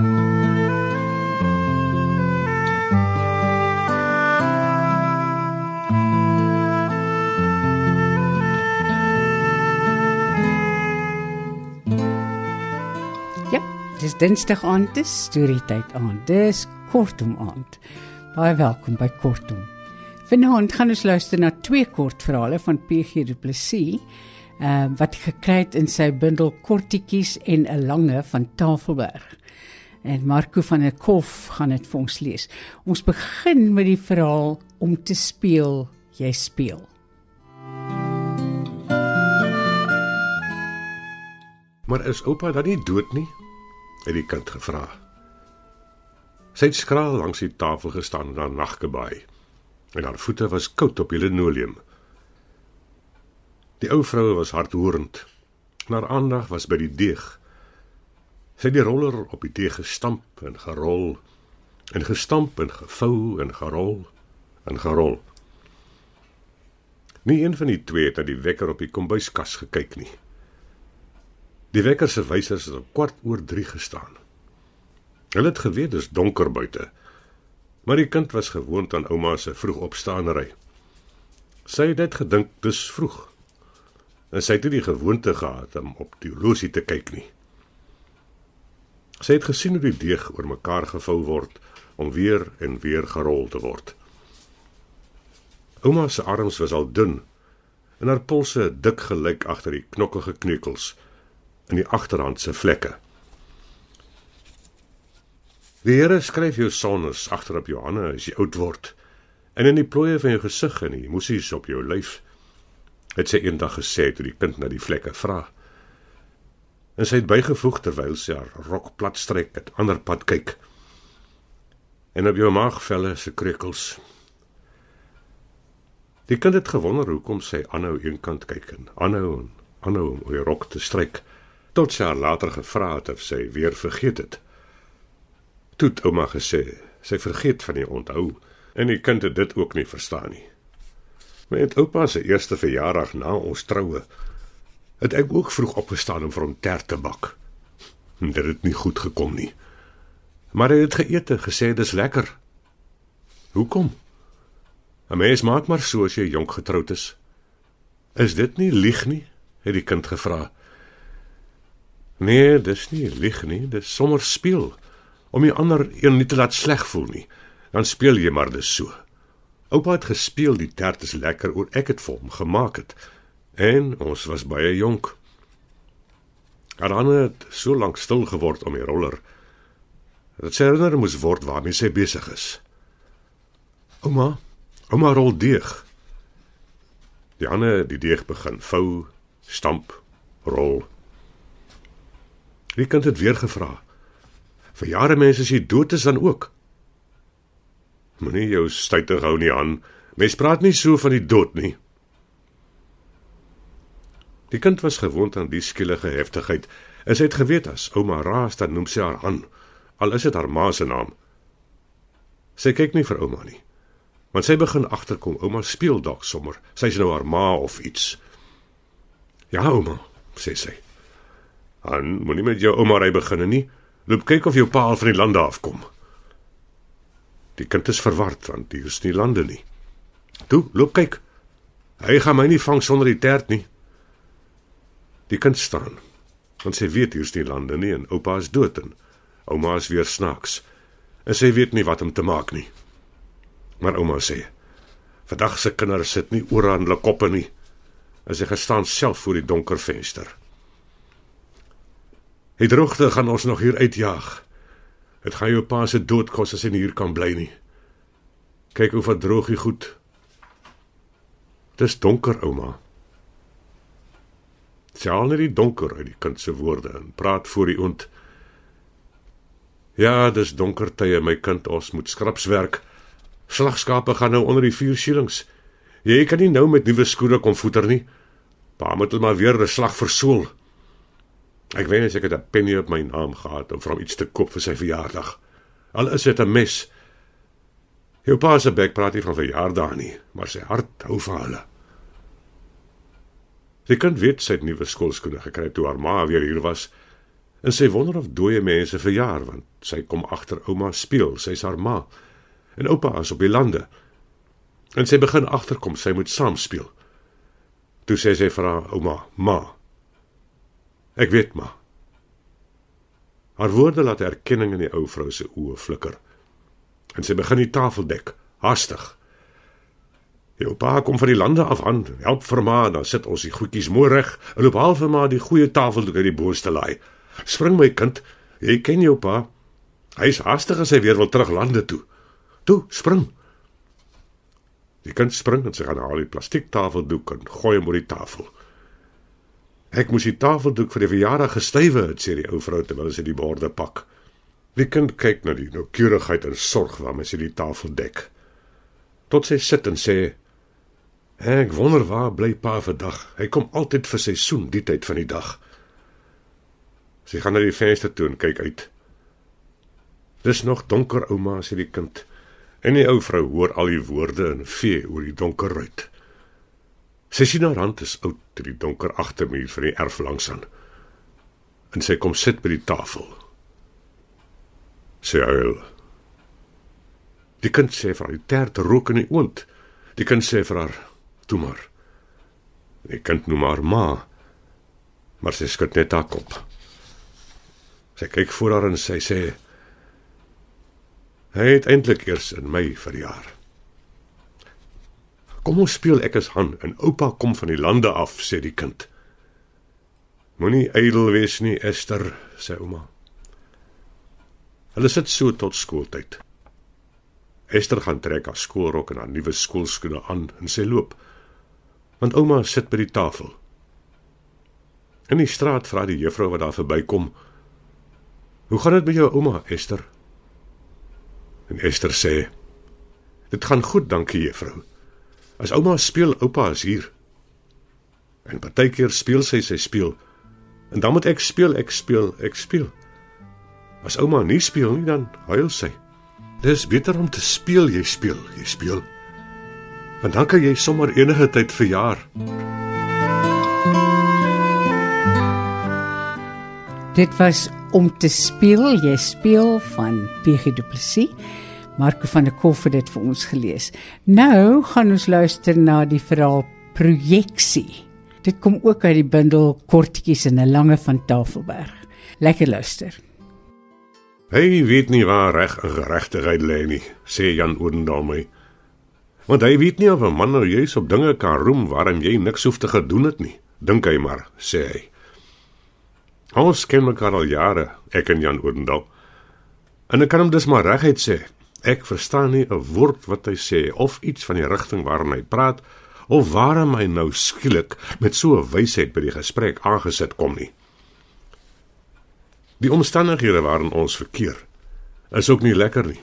Ja, dis Dinsdag aand, dis storietyd aand. Dis kortom aand. Baie welkom by Kortom. Vanaand gaan ons luister na twee kortverhale van PG Du Plessis, uh, wat gekry het in sy bundel Kortetjies en 'n lange van Tafelberg. En Marco van der Kof gaan dit vir ons lees. Ons begin met die verhaal om te speel, jy speel. Maar is oupa dan nie dood nie? het die kind gevra. Sy het skraal langs die tafel gestaan en haar naggebaai. En haar voete was koud op die linoleum. Die ou vrou was hardhoorend. Haar aandag was by die deeg. Sy het die roller op die deeg gestamp en gerol en gestamp en gevou en gerol en gerol. Nie een van die twee het na die wekker op die kombuiskas gekyk nie. Die wekker se wysers het op kwart oor 3 gestaan. Hulle het geweet dis donker buite. Maar die kind was gewoond aan ouma se vroegopstaanery. Sy het net gedink dis vroeg. En sy het nie die gewoonte gehad om op die horlosie te kyk nie. Sy het gesien hoe die deeg oor mekaar gevou word om weer en weer gerol te word. Ouma se arms was al dun en haar polse dik gelyk agter die knokkige kneukels in die agterhand se vlekke. Die Here skryf jou sonnes agter op jou hande as jy oud word en in die plooie van jou gesig en die emosies op jou lyf. Het sy eendag gesê toe die kind na die vlekke vra. En sy het bygevoeg terwyl sy haar rok plat strek het ander pad kyk. En op jou maagvelle se krekels. Die kind het gewonder hoekom sy aanhou eenkant kyk en aanhou en aanhou om oor die rok te stryk tot sy haar later gevra het of sy weer vergeet het. Toe het ouma gesê sy vergeet van die onthou en die kind het dit ook nie verstaan nie. Met oupa se eerste verjaardag na ons troue het ek ook vroeg opgestaan om vir hom tert te bak. Dit het nie goed gekom nie. Maar hy het geëet en gesê dis lekker. Hoekom? 'n Mens maak maar so as jy jonk getroud is. Is dit nie lieg nie? het die kind gevra. Nee, dis nie lieg nie, dis sommer speel om die ander een nie te laat sleg voel nie. Dan speel jy maar dis so. Oupa het gespeel die tert is lekker oor ek het vir hom gemaak het. En ons was baie jonk. Arane het so lank stil geword om die roller. Dat sy herinner moes word waarmee sy besig is. Ouma, ouma rol deeg. Die ander die deeg begin vou, stamp, rol. Die kind het weer gevra. Vir jare mense as jy dood is dan ook. Moenie jou stytig hou nie aan. Mens praat nie so van die dood nie. Die kind was gewoond aan die skielige heftigheid. En sy het geweet as ouma raas dan noem sy haar aan, al is dit haar ma se naam. Sy kyk nie vir ouma nie. Want sy begin agterkom ouma speel dalk sommer. Sy's nou haar ma of iets. Ja ouma, sê sy. Han, moenie met jou ouma ry begin nie. Loop kyk of jou pa al van die lande afkom. Die kind is verward want hier is nie lande nie. Toe, loop kyk. Hy gaan my nie vang sonder die tert nie. Die kind staan. Want sy weet hier is nie lande nie en oupa is dood en ouma is weer snaaks. En sy weet nie wat om te maak nie. Maar ouma sê: "Vandag se kinders sit nie oor aan hulle koppe nie." As hy gestaan self voor die donker venster. Die droogte gaan ons nog hier uitjaag. Dit gaan jou pa se dood kos as hy hier kan bly nie. Kyk hoe verdroog hy goed. Dis donker, ouma. Sjaal net die donker uit die kind se woorde en praat voor die ont. Ja, dis donker tye my kind, ons moet skrapswerk. Slagskape gaan nou onder die vuur skillings. Jy kan nie nou met nuwe skoene kom voeter nie. Pa moet hulle maar weer 'n slag versoel. Ek weet as ek het 'n penny op my naam gehad om vir iets te koop vir sy verjaardag. Al is dit 'n mes. Jou pa se bek praat nie van verjaardag nie, maar sy hart hou van hulle. Sy kind weet sy het nuwe skoolskoene gekry toe haar ma weer hier was. En sy wonder of dooie mense verjaar want sy kom agter ouma speel, sy's haar ma. En oupa is op die lande. En sy begin agterkom sy moet saam speel. Toe sê sy vir haar ouma, "Ma, ek weet maar." Haar woorde laat erkenning in die ou vrou se oë flikker. En sy begin die tafel dek, haastig. Jou pa kom van die lande af aan, help vir ma, dan sit ons die goedjies mooi reg en loop half vir ma die goeie tafel toe uit die boonste laai. Spring my kind, jy ken jou pa. Hy's haastig as hy weer wil terug lande toe. Toe, spring. Die kind spring en sy gaan haal die plastiektafeldoek en gooi hom oor die tafel. Ek moes die tafeldoek vir die verjaardag gestywe het, sê die ou vrou terwyl sy die borde pak. Die kind kyk na die noukeurigheid en sorg waarmee sy die tafel dek. Tot sy sit en sê: "Ek wonder waar bly pa vandag? Hy kom altyd vir seisoen die tyd van die dag." Sy gaan na die venster toe en kyk uit. Dis nog donker, ouma, sê die kind. En die ou vrou hoor al die woorde en vee oor die donker ruit. Sy sien haar hand is oud te die donker agtermuur van die erf langs aan. En sy kom sit by die tafel. Sy huil. Die kind sê vir haar, die tert rook in die oond. Die kind sê vir haar, "Toe maar." Die kind noem haar ma. Maar sy skud net haar kop. Sy kyk voor haar en sy sê: "Hy het eintlik eers in my verjaar." "Kom ons speel ek is Han en oupa kom van die lande af," sê die kind. "Moenie ydel wees nie, Esther," sê ouma. Hulle sit so tot skooltyd. Esther gaan trek haar skoolrok en haar nuwe skoolskoene aan en sy loop. Want ouma sit by die tafel. In die straat vra die juffrou wat daar verbykom: Hoe gaan dit met jou ouma, Esther? En Esther sê: Dit gaan goed, dankie juffrou. As ouma speel, oupa is hier. En partykeer speel sy sy speel. En dan moet ek speel, ek speel, ek speel. As ouma nie speel nie, dan huil sy. Dis beter om te speel, jy speel, jy speel. Want dan kan jy sommer enige tyd verjaar. Dit was om te speel, jy speel van PG Du Plessis. Marco van der Kolf het dit vir ons gelees. Nou gaan ons luister na die verhaal Projeksie. Dit kom ook uit die bundel Kortjies in 'n lange van Tafelberg. Lekker luister. Hy weet nie waar reg en geregtigheid lê nie, sê Jan Oudendal my. Want hy weet nie of 'n man nou juis op dinge kan roem waarom jy niks hoef te gedoen het nie. Dink hy maar, sê hy. Ons ken mekaar al jare, ek en Jan Oudendal. En ek kan hom dus maar reguit sê. Ek verstaan nie 'n woord wat hy sê of iets van die rigting waarin hy praat of waarom hy nou skielik met so 'n wysheid by die gesprek aangesit kom nie. Die omstandighede waarin ons verkeer is ook nie lekker nie.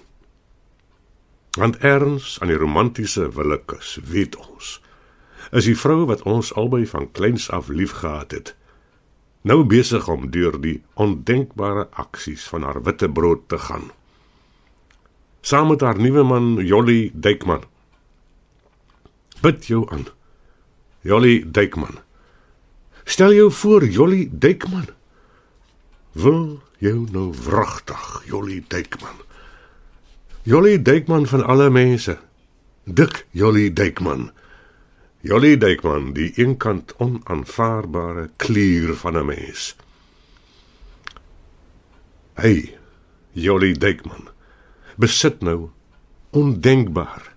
Want erns aan die romantiese willekus, weet ons, is die vrou wat ons albei van kleins af liefgehad het nou besig om deur die ondenkbare aksies van haar witbrood te gaan. Saam met haar nuwe man Jolly Dykman. Bid jou aan. Jolly Dykman. Stel jou voor Jolly Dykman. Wil jou nou wragtig Jolly Dykman. Jolly Dykman van alle mense. Dik Jolly Dykman. Jolie Dykman, die eenkant onaanvaarbare klier van 'n mens. Hey, Jolie Dykman, besit nou ondenkbaar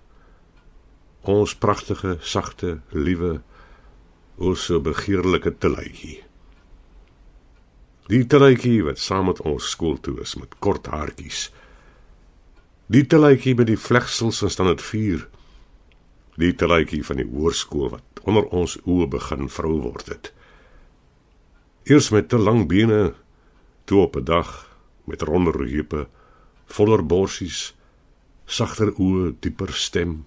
ons pragtige, sagte, liewe, o so begeerlike teletjie. Die teletjie wat saam met ons skool toe is met kort haartjies. Die teletjie met die vlegsels en staan dit vuur die teletjie van die hoërskool wat onder ons oë begin vrou word het. Eers met te lang bene, toe op 'n dag met ronder heupe, voller borsies, sagter oë, dieper stem.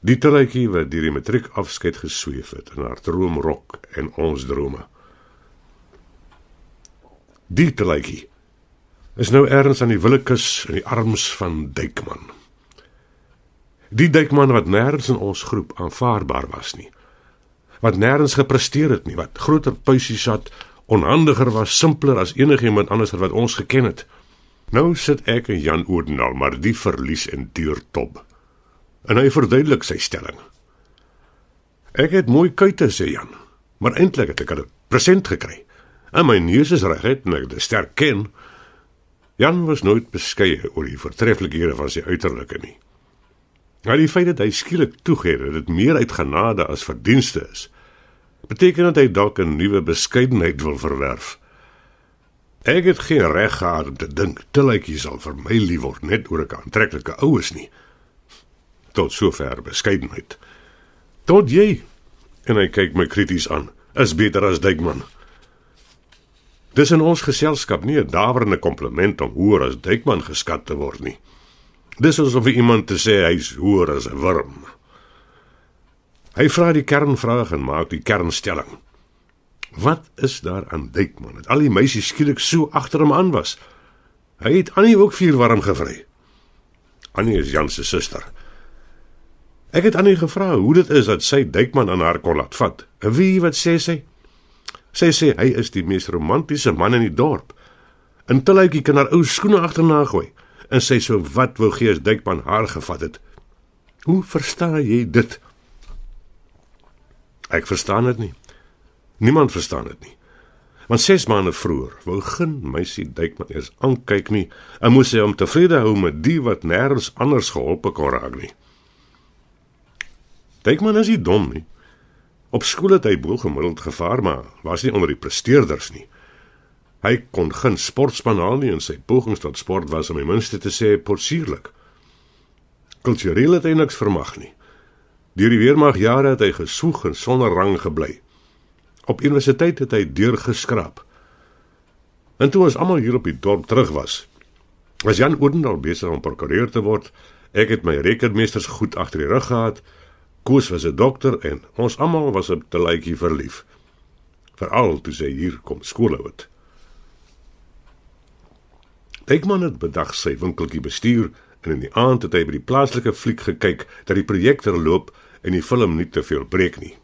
Die teletjie wat deur die matriek afskeid gesweef het in haar droomrok en ons drome. Die teletjie is nou erns aan die willekus in die arms van Dykman. Die dikman wat nêrens in ons groep aanvaarbaar was nie. Wat nêrens gepresteer het nie, wat groter puisies het onhandiger was, simpeler as enigiemand anders wat ons geken het. Nou sit ek en Jan Oordenal maar die verlies en duur top. En hy verduidelik sy stelling. Ek het mooi kuite sê Jan, maar eintlik het ek 'n present gekry. En my neus is en ek het sterk ken. Jan was nooit beskeie oor die voortreffelikhede van sy uiterlike nie. Maar die feit dat hy skielik toegee dat dit meer uit genade as verdienste is, beteken dat hy dalk 'n nuwe beskeidenheid wil verwerf. Ek het geen reg gehad om te dink Tilletjie sal vir my lief word net oor 'n aantreklike oues nie. Tot sover beskeidenheid. Tot jy en hy kyk my krities aan. Is beter as Dykman. Dis in ons geselskap nie 'n dawerende kompliment om hoër as Dykman geskat te word nie. Dis asof iemand te sê hy's hoër as 'n worm. Hy vra die kernvraag en maak die kernstelling. Wat is daar aan Dykman dat al die meisies skielik so agter hom aan was? Hy het Annie ook vuur warm gevry. Annie is Jan se suster. Ek het Annie gevra hoe dit is dat sy Dykman aan haar kon laat vat. En wie wat sê sy? Sy sê hy is die mees romantiese man in die dorp. En Tilletjie kan haar ou skoene agterna gooi en sy so wat wou gee as Dykman haar gevat het. Hoe verstaan jy dit? Ek verstaan dit nie. Niemand verstaan dit nie. Want 6 maande vroeër wou geen meisie Dykman eers aankyk nie en moes hy hom tevrede hou met die wat nêrens anders geholpe kon raak nie. Dykman is nie dom nie. Op skool het hy boelgemiddeld gevaar, maar was nie onder die presteerders nie. Hy kon geen sportspan haal nie en sy pogings tot sport was om ten minste te sê porsierlik. Kultureel het hy niks vermag nie. Deur die weermag jare het hy gesoeg en sonder rang gebly. Op universiteit het hy deurgeskraap. En toe ons almal hier op die dorp terug was, was Jan Oudendal besig om prokureur te word. Ek het my rekenmeesters goed agter die rug gehad. Koos was 'n dokter en ons almal was op te lykie verlief. Veral toe sy hier kom skool hou het. Bedag sy winkeltjie bestuur en in die aand het hy by die plaaslike fliek gekyk dat die projektor loop en die film nie te veel breek nie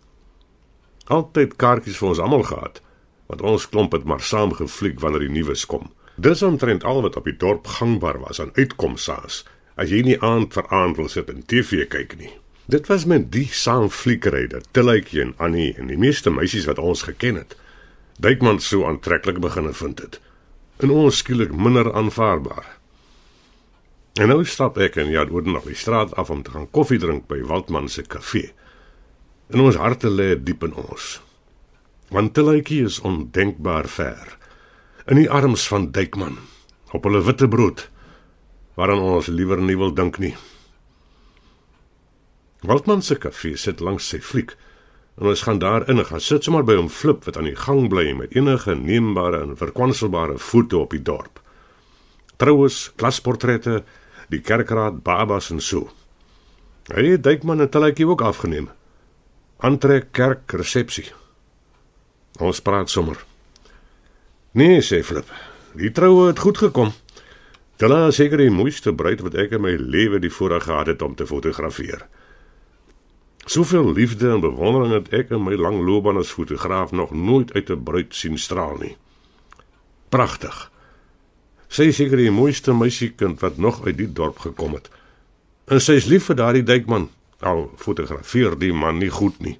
altyd kaartjies vir ons almal gehad, want ons klomp het maar saam gefliek wanneer die nuus kom. Dis omtrent al wat op die dorp gangbaar was aan uitkomsaas. As jy nie aand vir aand wil sit en TV kyk nie. Dit was met die saam fliekery dat Tilletjie en Annie en die meeste meisies wat ons geken het, Dykman so aantreklik begin vind het. En ons skielik minder aanvaarbaar. En nou stap ek en ja, word nog die straat af om te gaan koffie drink by Waldman se kafee. En ons harte lê diep in ons. Want Tilletjie is ondenkbaar ver. In die arms van Dykman op hulle witte brood waaraan ons liewer nie wil dink nie. Waldman se kafee sit langs sy fliek. En ons gaan daar in en gaan sit sommer by hom flip wat aan die gang bly met enige neembare en verkwanselbare foto op die dorp. Troues, klasportrette, die kerkraad, babas en so. Hy het Dykman en Tilletjie ook afgeneem aantrek kerk resepsie. Ons praat sommer. Nee, sê Flip. Die troue het goed gekom. Dit is seker die mooiste bruid wat ek in my lewe die voorreg gehad het om te fotografeer. Soveel liefde en bewondering het ek in my lang loopbaan as fotograaf nog nooit uit 'n bruid sien straal nie. Pragtig. Sy is seker die mooiste meisiekind wat nog uit die dorp gekom het. En sy is lief vir daardie dykman. Al fotografeer die man nie goed nie.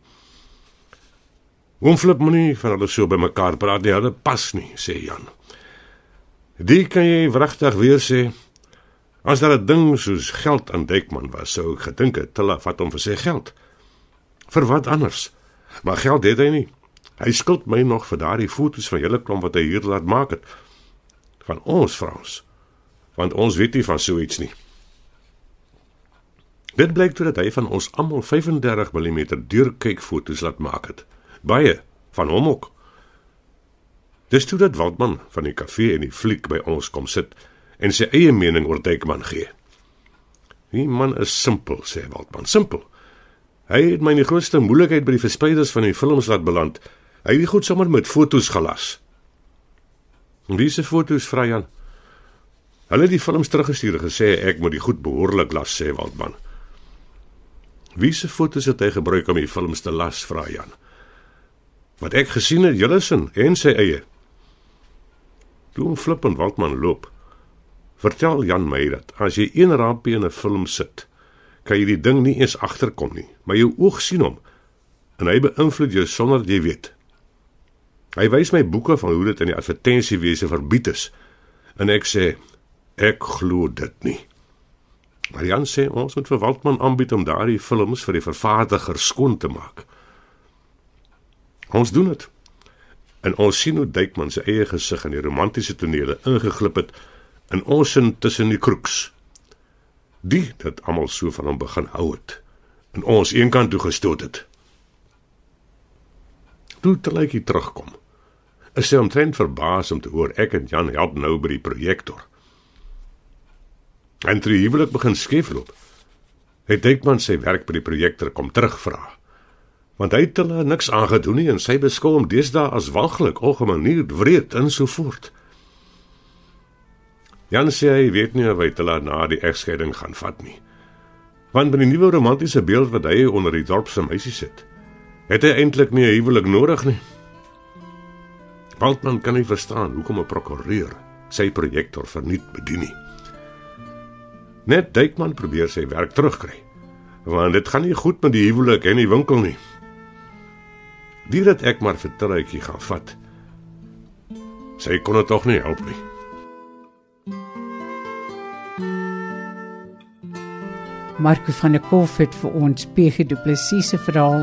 Oom Flip moenie van hulle so bymekaar praat nie, hulle pas nie, sê Jan. Die kan jy wragtig weer sê. As daar 'n ding soos geld aan Dykman was, sou ek gedink het hulle vat hom vir sy geld. Vir wat anders? Maar geld het hy nie. Hy skuld my nog vir daardie foto's van julle klomp wat hy hier laat maak het. Van ons vrouens. Want ons weet nie van so iets nie. Dit blyk toe dat hy van ons almal 35 mm deurkykfoto's laat maak het. Baie van hom ook. Dis toe dat Waldman van die kafee en die fliek by ons kom sit en sy eie mening oor Dykman gee. Die man is simpel, sê Waldman, simpel. Hy het my in die grootste moeilikheid by die verspreiders van die films laat beland. Hy het goed sommer met foto's gelas. Wie se foto's vra Jan? Hulle het die films teruggestuur en gesê ek moet die goed behoorlik las, sê Waldman. Wie se foto's het hy gebruik om die films te las, vra Jan. Wat ek gesien het, Jullison en sy eie, Toe hom Flip en Waldman loop, vertel Jan my dat as jy een rampie in 'n film sit, kan jy die ding nie eens agterkom nie, maar jou oog sien hom en hy beïnvloed jou sonder jy weet. Hy wys my boeke van hoe dit in die advertensiewese verbied is en ek sê ek glo dit nie. Marian sê ons moet vir Waldman aanbied om daardie films vir die vervaardiger skoon te maak. Ons doen dit. En ons sien hoe Duykman se eie gesig in die romantiese tonele ingeglip het in ons sin tussen die kroeks. Die dat almal so van hom begin hou het en ons eenkant toe gestoot het. Toe hy terugkom, is hy omtrent verbaas om te hoor ek en Jan help nou by die projektor. En toe huwelik begin skeefloop, het Dykman sy werk by die projektor kom terugvra. Want hy het hulle niks aangedoen nie en sy beskou hom deesdae as waglik, ongemanierd, wreed en so voort. Jan sê hy weet nie of hy hulle na die egskeiding gaan vat nie. Want by die nuwe romantiese beeld wat hy onder die dorp se meisie sit, het hy eintlik nie 'n huwelik nodig nie. Waldman kan nie verstaan hoekom 'n prokureur sy projektor verniet bedien nie. Net Dykman probeer sy werk terugkry. Want dit gaan nie goed met die huwelik en die winkel nie. Dit het ek maar vir Truitjie gaan vat. Sy kon dit tog nie help nie. Marco van der Kolf het vir ons PG Du Plessis se verhaal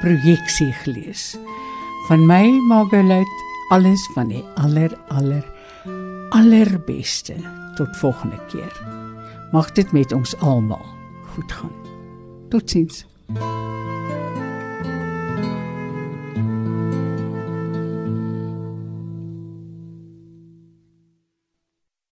projeksie gelees. Van my Margaret alles van die aller aller allerbeste tot volgende keer. Mag dit met ons almal goed gaan. Totsiens. thank you